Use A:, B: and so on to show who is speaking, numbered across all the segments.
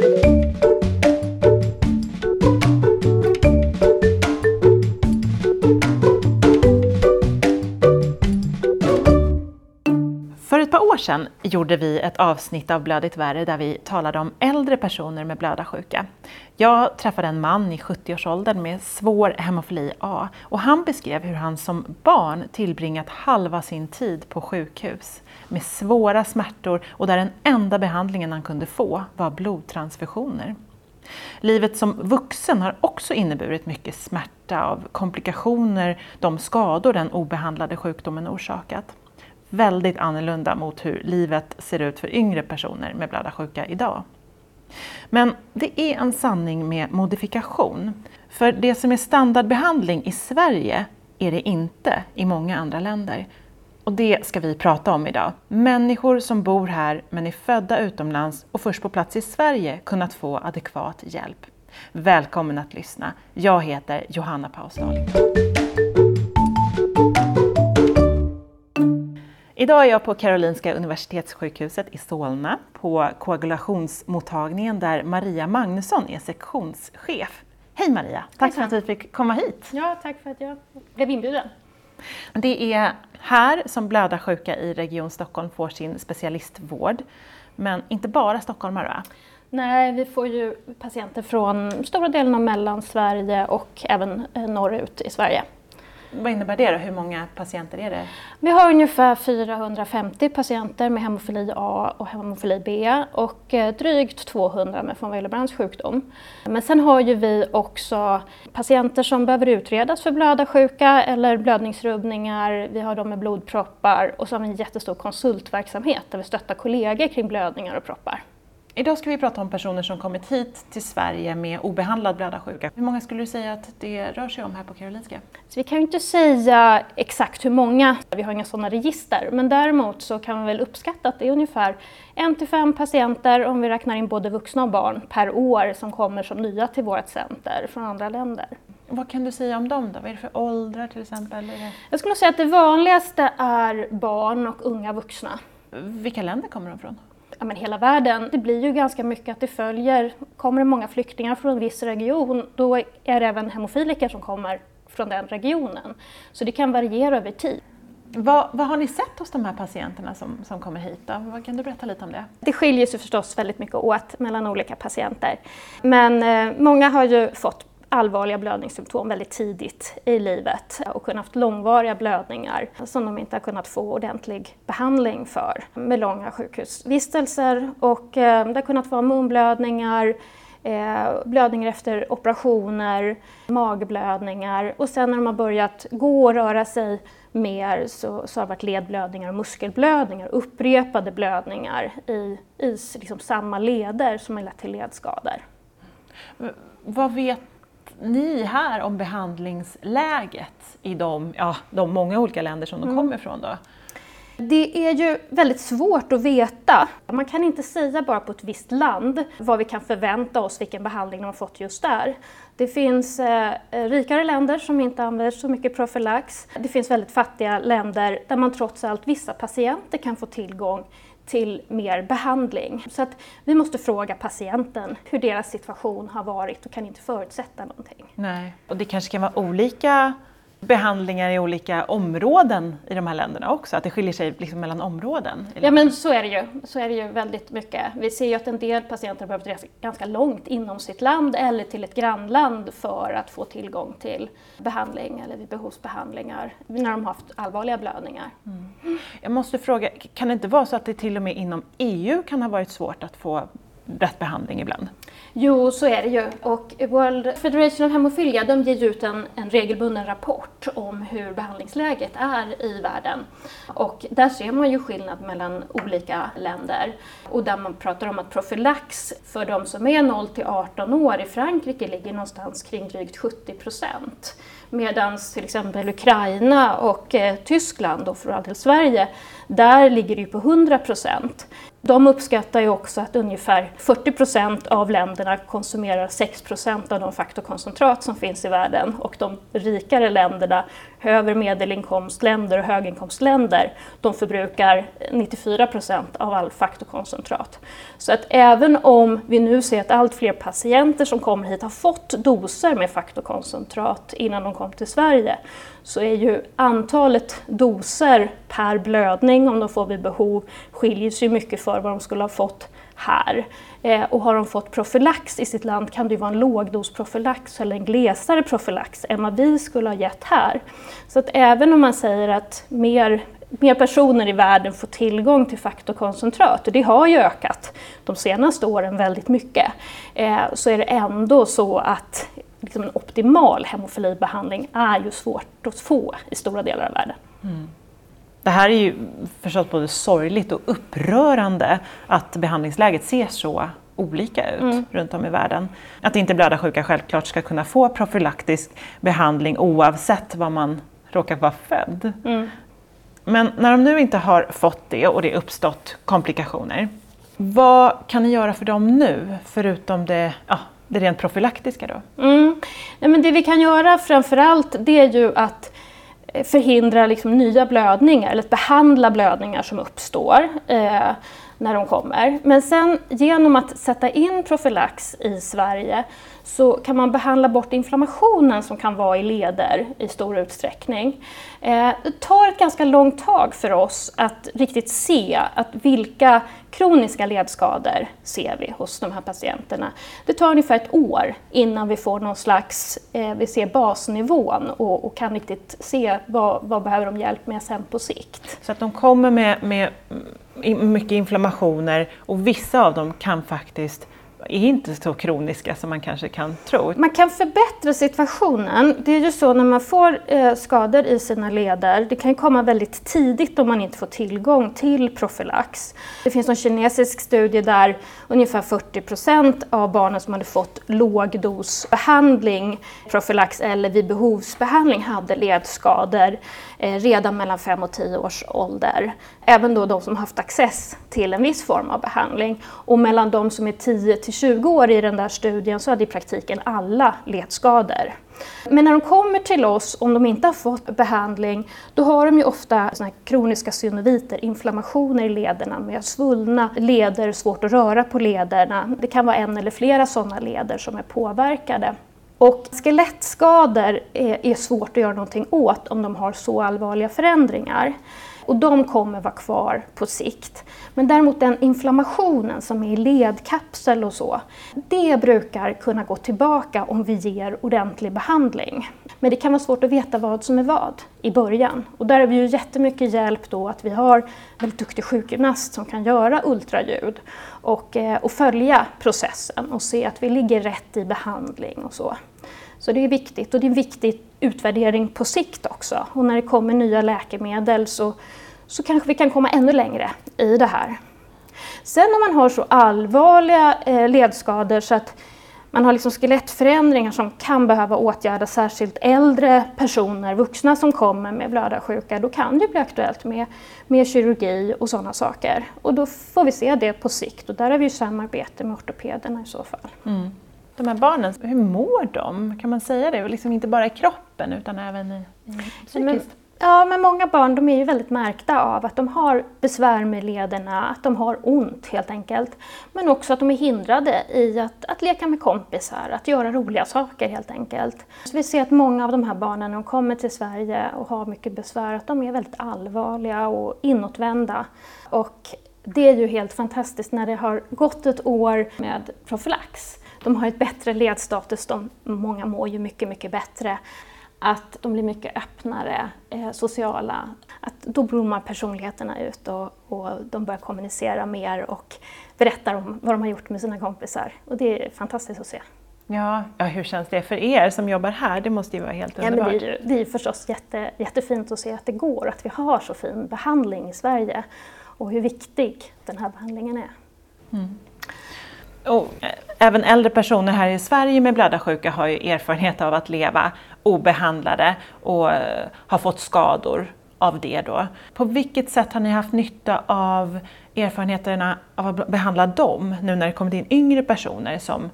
A: För ett sedan gjorde vi ett avsnitt av Blödigt värre där vi talade om äldre personer med blödarsjuka. Jag träffade en man i 70-årsåldern med svår hemofili A och han beskrev hur han som barn tillbringat halva sin tid på sjukhus med svåra smärtor och där den enda behandlingen han kunde få var blodtransfusioner. Livet som vuxen har också inneburit mycket smärta av komplikationer, de skador den obehandlade sjukdomen orsakat väldigt annorlunda mot hur livet ser ut för yngre personer med blödarsjuka idag. Men det är en sanning med modifikation. För det som är standardbehandling i Sverige är det inte i många andra länder. Och det ska vi prata om idag. Människor som bor här men är födda utomlands och först på plats i Sverige kunnat få adekvat hjälp. Välkommen att lyssna. Jag heter Johanna Pausdal. Idag är jag på Karolinska Universitetssjukhuset i Solna på koagulationsmottagningen där Maria Magnusson är sektionschef. Hej Maria! Tack för att du fick komma hit.
B: Ja, tack för att jag blev inbjuden.
A: Det är här som blödarsjuka i Region Stockholm får sin specialistvård. Men inte bara stockholmare va?
B: Nej, vi får ju patienter från stora delen av Mellansverige och även norrut i Sverige.
A: Vad innebär det då? Hur många patienter är det?
B: Vi har ungefär 450 patienter med hemofili A och hemofili B och eh, drygt 200 med von Willebrandts sjukdom. Men sen har ju vi också patienter som behöver utredas för blödarsjuka eller blödningsrubbningar. Vi har de med blodproppar och så har vi en jättestor konsultverksamhet där vi stöttar kollegor kring blödningar och proppar.
A: Idag ska vi prata om personer som kommit hit till Sverige med obehandlad blödarsjuka. Hur många skulle du säga att det rör sig om här på Karolinska?
B: Så vi kan ju inte säga exakt hur många, vi har inga sådana register, men däremot så kan vi väl uppskatta att det är ungefär en till fem patienter, om vi räknar in både vuxna och barn, per år som kommer som nya till vårt center från andra länder.
A: Vad kan du säga om dem då? Vad är det för åldrar till exempel?
B: Jag skulle säga att det vanligaste är barn och unga vuxna.
A: Vilka länder kommer de från?
B: Ja, men hela världen. Det blir ju ganska mycket att det följer, kommer det många flyktingar från en viss region, då är det även hemofiliker som kommer från den regionen. Så det kan variera över tid.
A: Vad, vad, har ni sett hos de här patienterna som, som kommer hit? Då? Vad kan du berätta lite om det?
B: Det skiljer sig förstås väldigt mycket åt mellan olika patienter. Men eh, många har ju fått allvarliga blödningssymptom väldigt tidigt i livet och kunnat haft långvariga blödningar som de inte har kunnat få ordentlig behandling för med långa sjukhusvistelser. Och eh, det har kunnat vara munblödningar, eh, blödningar efter operationer, magblödningar och sen när de har börjat gå och röra sig mer så, så har det varit ledblödningar och muskelblödningar, upprepade blödningar i, i liksom samma leder som har lett till ledskador.
A: Vad vet ni här om behandlingsläget i de, ja, de många olika länder som de mm. kommer ifrån? Då?
B: Det är ju väldigt svårt att veta. Man kan inte säga bara på ett visst land vad vi kan förvänta oss, vilken behandling de har fått just där. Det finns eh, rikare länder som inte använder så mycket profylax. Det finns väldigt fattiga länder där man trots allt, vissa patienter kan få tillgång till mer behandling. Så att vi måste fråga patienten hur deras situation har varit och kan inte förutsätta någonting.
A: Nej, och det kanske kan vara olika behandlingar i olika områden i de här länderna också, att det skiljer sig liksom mellan områden?
B: Ja men så är det ju, så är det ju väldigt mycket. Vi ser ju att en del patienter behöver resa ganska långt inom sitt land eller till ett grannland för att få tillgång till behandling eller vid behovsbehandlingar när de har haft allvarliga blödningar.
A: Mm. Jag måste fråga, kan det inte vara så att det till och med inom EU kan ha varit svårt att få rätt behandling ibland?
B: Jo, så är det ju. Och World Federation of Hemophilia de ger ut en, en regelbunden rapport om hur behandlingsläget är i världen. Och där ser man ju skillnad mellan olika länder. Och där man pratar om att profylax för de som är 0 till 18 år i Frankrike ligger någonstans kring drygt 70 procent. Medan till exempel Ukraina och eh, Tyskland, och för all del Sverige, där ligger det ju på 100 procent. De uppskattar ju också att ungefär 40 procent av länderna konsumerar 6 procent av de faktorkoncentrat som finns i världen och de rikare länderna över medelinkomstländer och höginkomstländer, de förbrukar 94 procent av all faktorkoncentrat. Så att även om vi nu ser att allt fler patienter som kommer hit har fått doser med faktorkoncentrat innan de kom till Sverige, så är ju antalet doser per blödning, om de får vid behov, skiljer sig mycket för vad de skulle ha fått här. Eh, och har de fått profylax i sitt land kan det ju vara en lågdosprofylax eller en glesare profylax än vad vi skulle ha gett här. Så att även om man säger att mer mer personer i världen får tillgång till faktorkoncentrat, och det har ju ökat de senaste åren väldigt mycket, eh, så är det ändå så att liksom en optimal hemofilibehandling är ju svårt att få i stora delar av världen.
A: Det här är ju förstås både sorgligt och upprörande att behandlingsläget ser så olika ut mm. runt om i världen. Att inte blödarsjuka självklart ska kunna få profylaktisk behandling oavsett var man råkar vara född. Mm. Men när de nu inte har fått det och det uppstått komplikationer, vad kan ni göra för dem nu förutom det, ja, det rent profylaktiska då?
B: Mm. Ja, men det vi kan göra framförallt det är ju att förhindra liksom nya blödningar eller att behandla blödningar som uppstår eh, när de kommer. Men sen genom att sätta in profylax i Sverige så kan man behandla bort inflammationen som kan vara i leder i stor utsträckning. Eh, det tar ett ganska långt tag för oss att riktigt se att vilka kroniska ledskador ser vi hos de här patienterna. Det tar ungefär ett år innan vi får någon slags, eh, vi ser basnivån och, och kan riktigt se vad, vad behöver de hjälp med sen på sikt.
A: Så att de kommer med, med mm, mycket inflammationer och vissa av dem kan faktiskt är inte så kroniska som man kanske kan tro.
B: Man kan förbättra situationen. Det är ju så när man får eh, skador i sina leder, det kan komma väldigt tidigt om man inte får tillgång till profylax. Det finns en kinesisk studie där ungefär 40 procent av barnen som hade fått lågdosbehandling, profylax eller vid behovsbehandling hade ledskador eh, redan mellan 5 och 10 års ålder. Även då de som haft access till en viss form av behandling. Och mellan de som är 10 till 20 år i den där studien så hade i praktiken alla ledskador. Men när de kommer till oss, om de inte har fått behandling, då har de ju ofta såna kroniska synoviter, inflammationer i lederna med svullna leder, svårt att röra på lederna. Det kan vara en eller flera sådana leder som är påverkade. Och skelettskador är, är svårt att göra någonting åt om de har så allvarliga förändringar och de kommer vara kvar på sikt. Men däremot den inflammationen som är i ledkapsel och så, det brukar kunna gå tillbaka om vi ger ordentlig behandling. Men det kan vara svårt att veta vad som är vad i början. Och där har vi ju jättemycket hjälp då att vi har väldigt duktig sjukgymnast som kan göra ultraljud och, eh, och följa processen och se att vi ligger rätt i behandling och så. Så det är viktigt och det är en viktig utvärdering på sikt också. Och när det kommer nya läkemedel så, så kanske vi kan komma ännu längre i det här. Sen om man har så allvarliga eh, ledskador så att man har liksom skelettförändringar som kan behöva åtgärdas, särskilt äldre personer, vuxna som kommer med blödarsjuka, då kan det bli aktuellt med, med kirurgi och sådana saker. Och då får vi se det på sikt och där har vi ju samarbete med ortopederna i så fall. Mm
A: de här barnen, hur mår de? Kan man säga det? Liksom inte bara i kroppen utan även i, i psykiskt?
B: Ja, men många barn de är ju väldigt märkta av att de har besvär med lederna, att de har ont helt enkelt. Men också att de är hindrade i att, att leka med kompisar, att göra roliga saker helt enkelt. Så vi ser att många av de här barnen när de kommer till Sverige och har mycket besvär, att de är väldigt allvarliga och inåtvända. Och det är ju helt fantastiskt när det har gått ett år med profylax de har ett bättre ledstatus, de, många mår ju mycket, mycket bättre. Att de blir mycket öppnare, eh, sociala. Att då blommar personligheterna ut och, och, de börjar kommunicera mer och berättar om vad de har gjort med sina kompisar. Och det är fantastiskt att se.
A: Ja, ja hur känns det för er som jobbar här? Det måste ju vara helt underbart.
B: Ja, men det, är ju, det är förstås jätte, jättefint att se att det går, att vi har så fin behandling i Sverige och hur viktig den här behandlingen är. Mm.
A: Och eh, även äldre personer här i Sverige med blödarsjuka har ju erfarenhet av att leva obehandlade och eh, har fått skador av det då. På vilket sätt har ni haft nytta av erfarenheterna av att behandla dem nu när det kommit in yngre personer som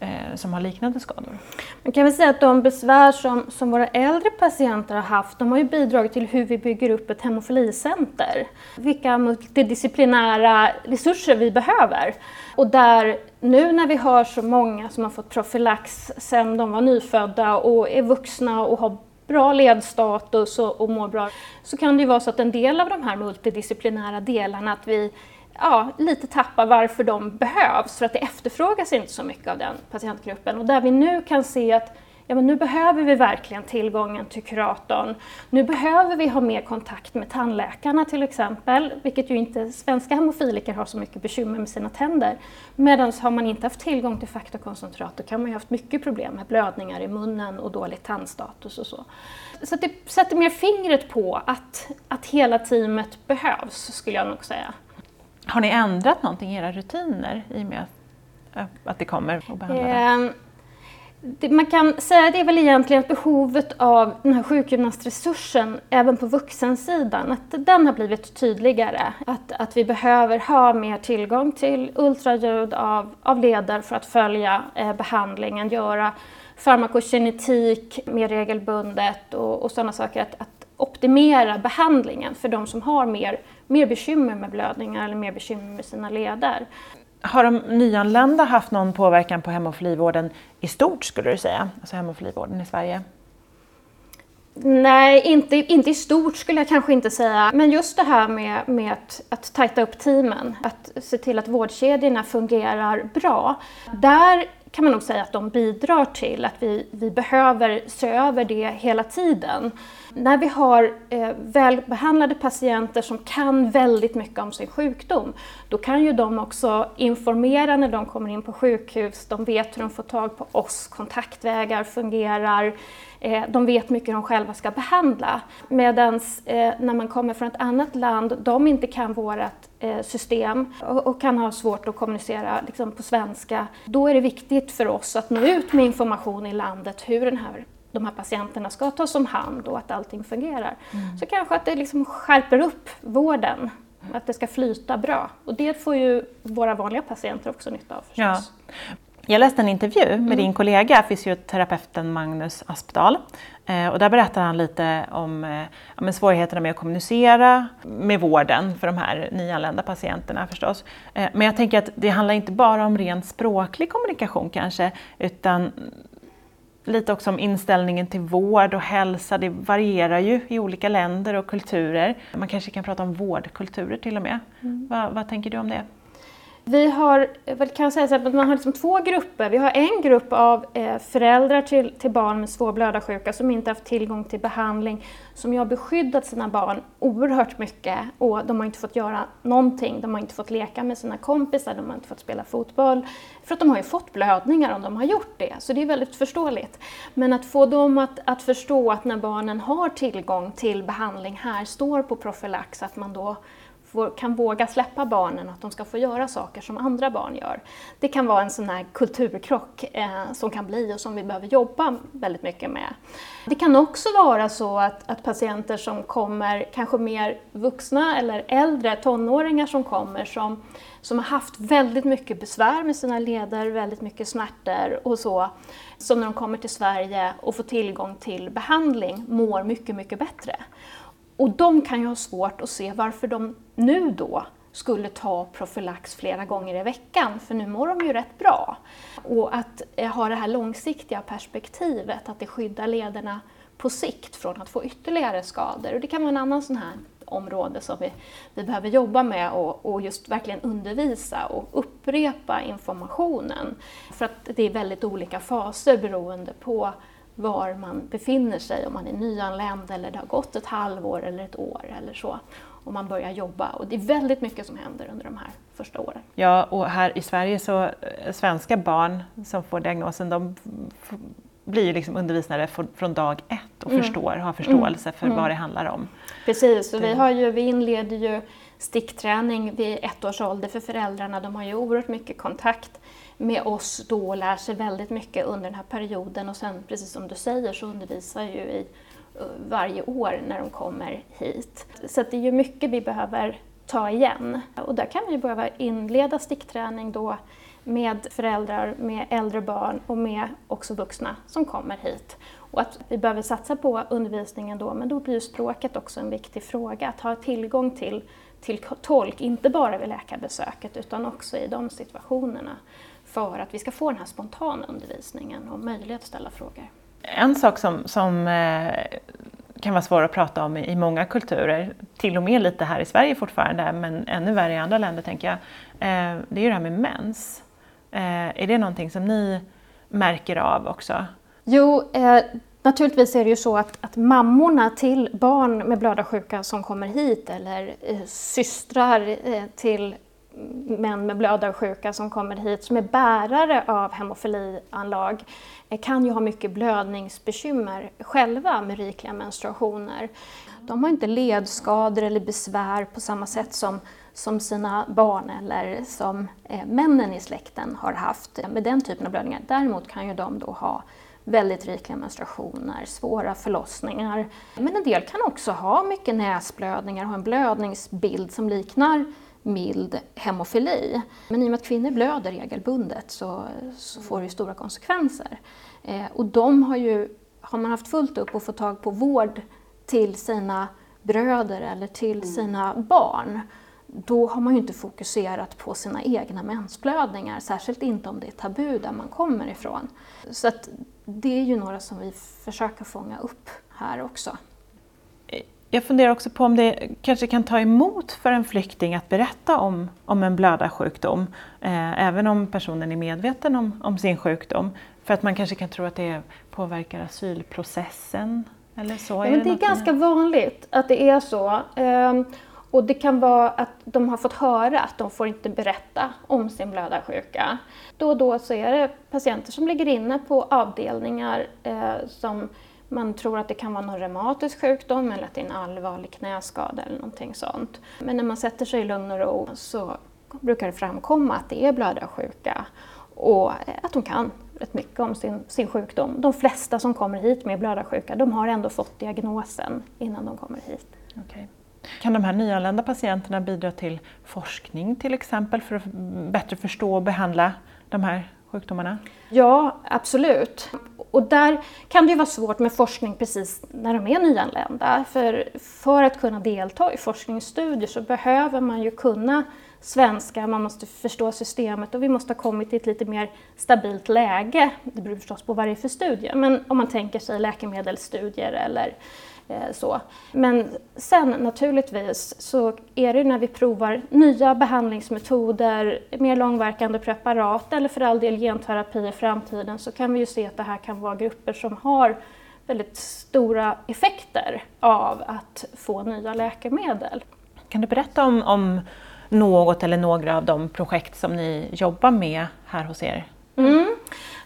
A: Eh, som har liknande skador?
B: Man kan väl säga att de besvär som, som våra äldre patienter har haft, de har ju bidragit till hur vi bygger upp ett hemofilicenter. Vilka multidisciplinära resurser vi behöver. Och där nu när vi har så många som har fått profylax sedan de var nyfödda och är vuxna och har bra ledstatus och, och mår bra, så kan det ju vara så att en del av de här multidisciplinära delarna, att vi ja, lite tappa varför de behövs, för att det efterfrågas inte så mycket av den patientgruppen. Och där vi nu kan se att ja, men nu behöver vi verkligen tillgången till kuratorn. Nu behöver vi ha mer kontakt med tandläkarna till exempel, vilket ju inte svenska hemofiliker har så mycket bekymmer med sina tänder. Medan har man inte haft tillgång till faktorkoncentrat då kan man ju haft mycket problem med blödningar i munnen och dålig tandstatus och så. Så det sätter mer fingret på att, att hela teamet behövs, skulle jag nog säga.
A: Har ni ändrat någonting i era rutiner i och med att, eh, det kommer att behandla eh,
B: det? Man kan säga att det är väl egentligen att behovet av den här sjukgymnastresursen även på vuxensidan, att den har blivit tydligare. Att, att vi behöver ha mer tillgång till ultraljud av, av leder för att följa eh, behandlingen, göra farmakokinetik mer regelbundet och, och sådana saker. Att, att optimera behandlingen för de som har mer mer bekymmer med blödningar eller mer bekymmer med sina leder.
A: Har de nyanlända haft någon påverkan på hemofilivården i stort skulle du säga? Alltså hemofilivården i Sverige?
B: Nej, inte, inte i stort skulle jag kanske inte säga. Men just det här med, med att, att tajta upp teamen, att se till att vårdkedjorna fungerar bra. Där kan man nog säga att de bidrar till att vi, vi behöver se över det hela tiden. När vi har eh, välbehandlade patienter som kan väldigt mycket om sin sjukdom, då kan ju de också informera när de kommer in på sjukhus, de vet hur de får tag på oss, kontaktvägar fungerar, eh, de vet mycket de själva ska behandla. Medan eh, när man kommer från ett annat land, de inte kan vårt eh, system och, och, kan ha svårt att kommunicera liksom, på svenska, då är det viktigt för oss att nå ut med information i landet hur den här de här patienterna ska tas om hand och att allting fungerar. Mm. Så kanske att det liksom skärper upp vården, att det ska flyta bra. Och det får ju våra vanliga patienter också nytta av förstås. Ja.
A: Jag läste en intervju med mm. din kollega fysioterapeuten Magnus Aspdal. Eh, och där berättar han lite om eh, svårigheterna med att kommunicera med vården för de här nyanlända patienterna förstås. Eh, men jag tänker att det handlar inte bara om rent språklig kommunikation kanske, utan lite också om inställningen till vård och hälsa. Det varierar ju i olika länder och kulturer. Man kanske kan prata om vårdkulturer till och med. Mm. Va, vad tänker du om det?
B: Vi har, kan säga så att man har liksom två grupper. Vi har en grupp av eh, föräldrar till, till barn med svår blödarsjuka som inte haft tillgång till behandling, som har beskyddat sina barn oerhört mycket och de har inte fått göra någonting. De har inte fått leka med sina kompisar, de har inte fått spela fotboll, för att de har ju fått blödningar om de har gjort det, så det är väldigt förståeligt. Men att få dem att, att förstå att när barnen har tillgång till behandling här, står på profylax, att man då får, kan våga släppa barnen, att de ska få göra saker som andra barn gör. Det kan vara en sån här kulturkrock eh, som kan bli och som vi behöver jobba väldigt mycket med. Det kan också vara så att, att patienter som kommer, kanske mer vuxna eller äldre, tonåringar som kommer, som, som har haft väldigt mycket besvär med sina leder, väldigt mycket smärtor och så, som när de kommer till Sverige och får tillgång till behandling mår mycket, mycket bättre. Och de kan ju ha svårt att se varför de nu då skulle ta profylax flera gånger i veckan, för nu mår de ju rätt bra. Och att eh, ha det här långsiktiga perspektivet, att det skyddar lederna på sikt från att få ytterligare skador. Och det kan vara en annan sån här område som vi, vi behöver jobba med och, och just verkligen undervisa och upprepa informationen. För att det är väldigt olika faser beroende på var man befinner sig, om man är nyanländ eller det har gått ett halvår eller ett år eller så. Och man börjar jobba och det är väldigt mycket som händer under de här första åren.
A: Ja, och här i Sverige så, eh, svenska barn som får diagnosen, de blir liksom undervisade från dag ett och mm. förstår, har förståelse för mm. vad det handlar om.
B: Precis, och vi, har ju, vi inleder ju stickträning vid ett års ålder för föräldrarna. De har ju oerhört mycket kontakt med oss då och lär sig väldigt mycket under den här perioden och sen precis som du säger så undervisar ju i eh, varje år när de kommer hit. Så det är ju mycket vi behöver ta igen och där kan vi behöva inleda stickträning då med föräldrar, med äldre barn och med också vuxna som kommer hit. Och att vi behöver satsa på undervisningen då, men då blir ju språket också en viktig fråga. Att ha tillgång till, till tolk, inte bara vid läkarbesöket utan också i de situationerna för att vi ska få den här spontana undervisningen och möjlighet att ställa frågor.
A: En sak som, som eh, kan vara svår att prata om i, många kulturer, till och med lite här i Sverige fortfarande, men ännu värre i andra länder tänker jag, eh, det är ju det här med mens. Eh, är det någonting som ni märker av också?
B: Jo, eh, naturligtvis är det ju så att, att mammorna till barn med blödarsjuka som kommer hit eller eh, systrar eh, till män med blödarsjuka som kommer hit som är bärare av hemofilianlag eh, kan ju ha mycket blödningsbekymmer själva med rikliga menstruationer. De har inte ledskador eller besvär på samma sätt som, som sina barn eller som eh, männen i släkten har haft eh, med den typen av blödningar. Däremot kan ju de då ha väldigt rikliga menstruationer, svåra förlossningar. Men en del kan också ha mycket näsblödningar, ha en blödningsbild som liknar mild hemofili. Men i och med att kvinnor blöder regelbundet så, så får det stora konsekvenser. Eh, och de har ju, har man haft fullt upp att få tag på vård till sina bröder eller till mm. sina barn, då har man ju inte fokuserat på sina egna mensblödningar, särskilt inte om det är tabu där man kommer ifrån. Så det är ju några som vi försöker fånga upp här också.
A: Jag funderar också på om det kanske kan ta emot för en flykting att berätta om, om en blödarsjukdom, eh, även om personen är medveten om, om sin sjukdom. För att man kanske kan tro att det påverkar asylprocessen eller så.
B: Ja, men det är, ganska vanligt att det är så. Eh, och det kan vara att de har fått höra att de får inte berätta om sin blödarsjuka. Då och då så är det patienter som ligger inne på avdelningar eh, som man tror att det kan vara någon reumatisk sjukdom eller att det är en allvarlig knäskada eller någonting sånt. Men när man sätter sig i lugn och ro så brukar det framkomma att det är blödarsjuka och att de kan rätt mycket om sin, sin sjukdom. De flesta som kommer hit med blödarsjuka de har ändå fått diagnosen innan de kommer hit.
A: Okay. Kan de här nyanlända patienterna bidra till forskning till exempel för att bättre förstå och behandla de här sjukdomarna?
B: Ja, absolut. Och där kan det ju vara svårt med forskning precis när de är nyanlända. För, för att kunna delta i forskningsstudier så behöver man ju kunna svenska, man måste förstå systemet och vi måste ha kommit till ett lite mer stabilt läge. Det beror förstås på vad det är för studie, men om man tänker sig läkemedelsstudier eller Eh, så. Men sen naturligtvis så är det när vi provar nya behandlingsmetoder, mer långverkande preparat eller för all del genterapi i framtiden så kan vi ju se att det här kan vara grupper som har väldigt stora effekter av att få nya läkemedel.
A: Kan du berätta om, om något eller några av de projekt som ni jobbar med här hos er?
B: Mm.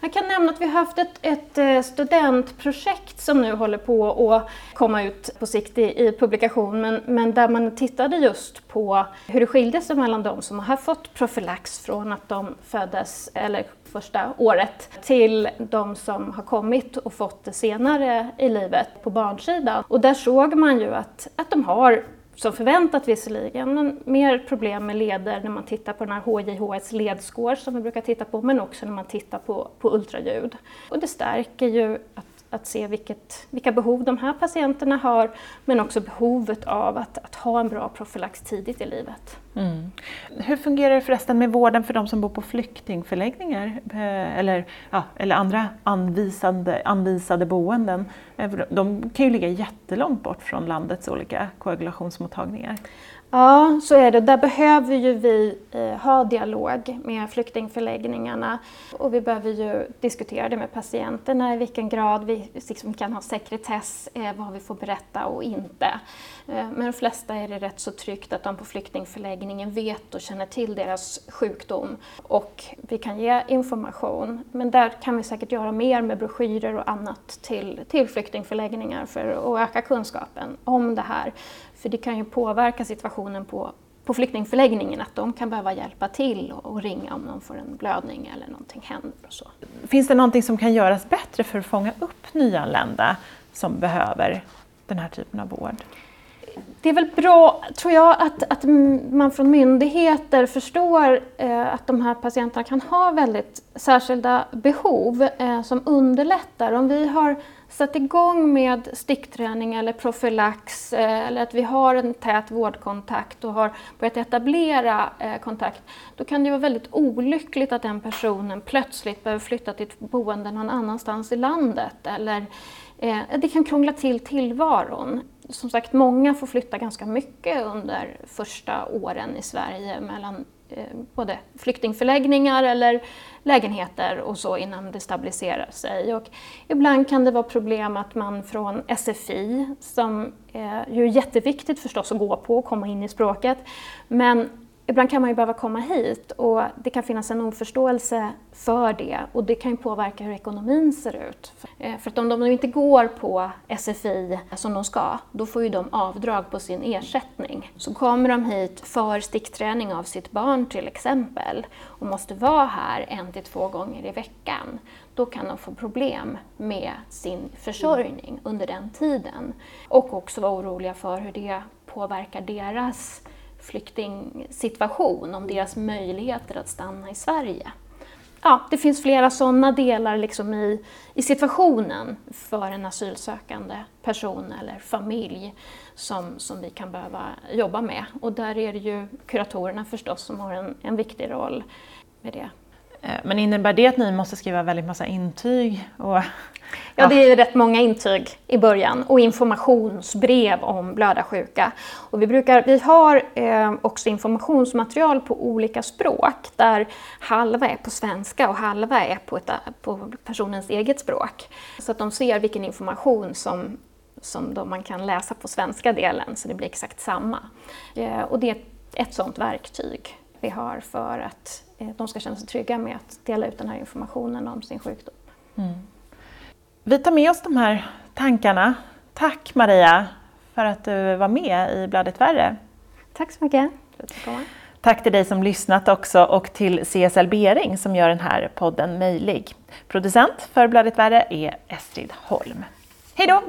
B: Jag kan nämna att vi har haft ett, ett, eh, studentprojekt som nu håller på att komma ut på sikt i, i publikation, men, men, där man tittade just på hur det skilde sig mellan de som har fått profylax från att de föddes, eller första året, till de som har kommit och fått det senare i livet på barnsidan. Och där såg man ju att, att de har som förväntat visserligen, men mer problem med leder när man tittar på den här HJHS ledskår som vi brukar titta på, men också när man tittar på, på ultraljud. Och det stärker ju att, att se vilket, vilka behov de här patienterna har, men också behovet av att, att ha en bra profylax tidigt i livet. Mm.
A: Hur fungerar det förresten med vården för de som bor på flyktingförläggningar eh, eller, ja, eller andra anvisade, anvisade boenden? Eh, de kan ju ligga jättelångt bort från landets olika koagulationsmottagningar.
B: Ja, så är det. Där behöver ju vi eh, ha dialog med flyktingförläggningarna och vi behöver ju diskutera det med patienterna i vilken grad vi liksom kan ha sekretess, eh, vad vi får berätta och inte. Eh, men de flesta är det rätt så tryggt att de på flyktingförläggningen vet och känner till deras sjukdom och vi kan ge information. Men där kan vi säkert göra mer med broschyrer och annat till, till flyktingförläggningar för att öka kunskapen om det här. För det kan ju påverka situationen på, på flyktingförläggningen, att de kan behöva hjälpa till och, och ringa om någon får en blödning eller någonting händer. Och så.
A: Finns det någonting som kan göras bättre för att fånga upp nyanlända som behöver den här typen av vård?
B: Det är väl bra, tror jag, att, att man från myndigheter förstår eh, att de här patienterna kan ha väldigt särskilda behov eh, som underlättar. Om vi har Sätt igång med stickträning eller profylax eh, eller att vi har en tät vårdkontakt och har börjat etablera eh, kontakt, då kan det vara väldigt olyckligt att den personen plötsligt behöver flytta till ett boende någon annanstans i landet. Eller, eh, det kan krångla till tillvaron. Som sagt, många får flytta ganska mycket under första åren i Sverige mellan eh, både flyktingförläggningar eller lägenheter och så innan det stabiliserar sig. Och ibland kan det vara problem att man från SFI, som är ju jätteviktigt förstås att gå på och komma in i språket, men ibland kan man ju behöva komma hit och det kan finnas en oförståelse för det och det kan ju påverka hur ekonomin ser ut. Eh, för att om de inte går på SFI som de ska, då får ju de avdrag på sin ersättning. Så kommer de hit för stickträning av sitt barn till exempel och måste vara här en till två gånger i veckan, då kan de få problem med sin försörjning under den tiden. Och också vara oroliga för hur det påverkar deras flyktingsituation, om deras möjligheter att stanna i Sverige. Ja, det finns flera sådana delar liksom i, i situationen för en asylsökande person eller familj som, som vi kan behöva jobba med. Och där är det ju kuratorerna förstås som har en, en viktig roll med det.
A: Eh, men innebär det att ni måste skriva väldigt massa intyg? Och, ja.
B: ja, det är rätt många intyg i början och informationsbrev om blödarsjuka. Och vi, brukar, vi har eh, också informationsmaterial på olika språk där halva är på svenska och halva är på, ett, på personens eget språk. Så att de ser vilken information som som då man kan läsa på svenska delen så det blir exakt samma. Eh, och det är ett sådant verktyg vi har för att de ska känna sig trygga med att dela ut den här informationen om sin sjukdom. Mm.
A: Vi tar med oss de här tankarna. Tack Maria för att du var med i Bladet Värre.
B: Tack så mycket
A: Tack till dig som lyssnat också och till CSL Bering som gör den här podden möjlig. Producent för Bladet Värre är Estrid Holm. Hej då!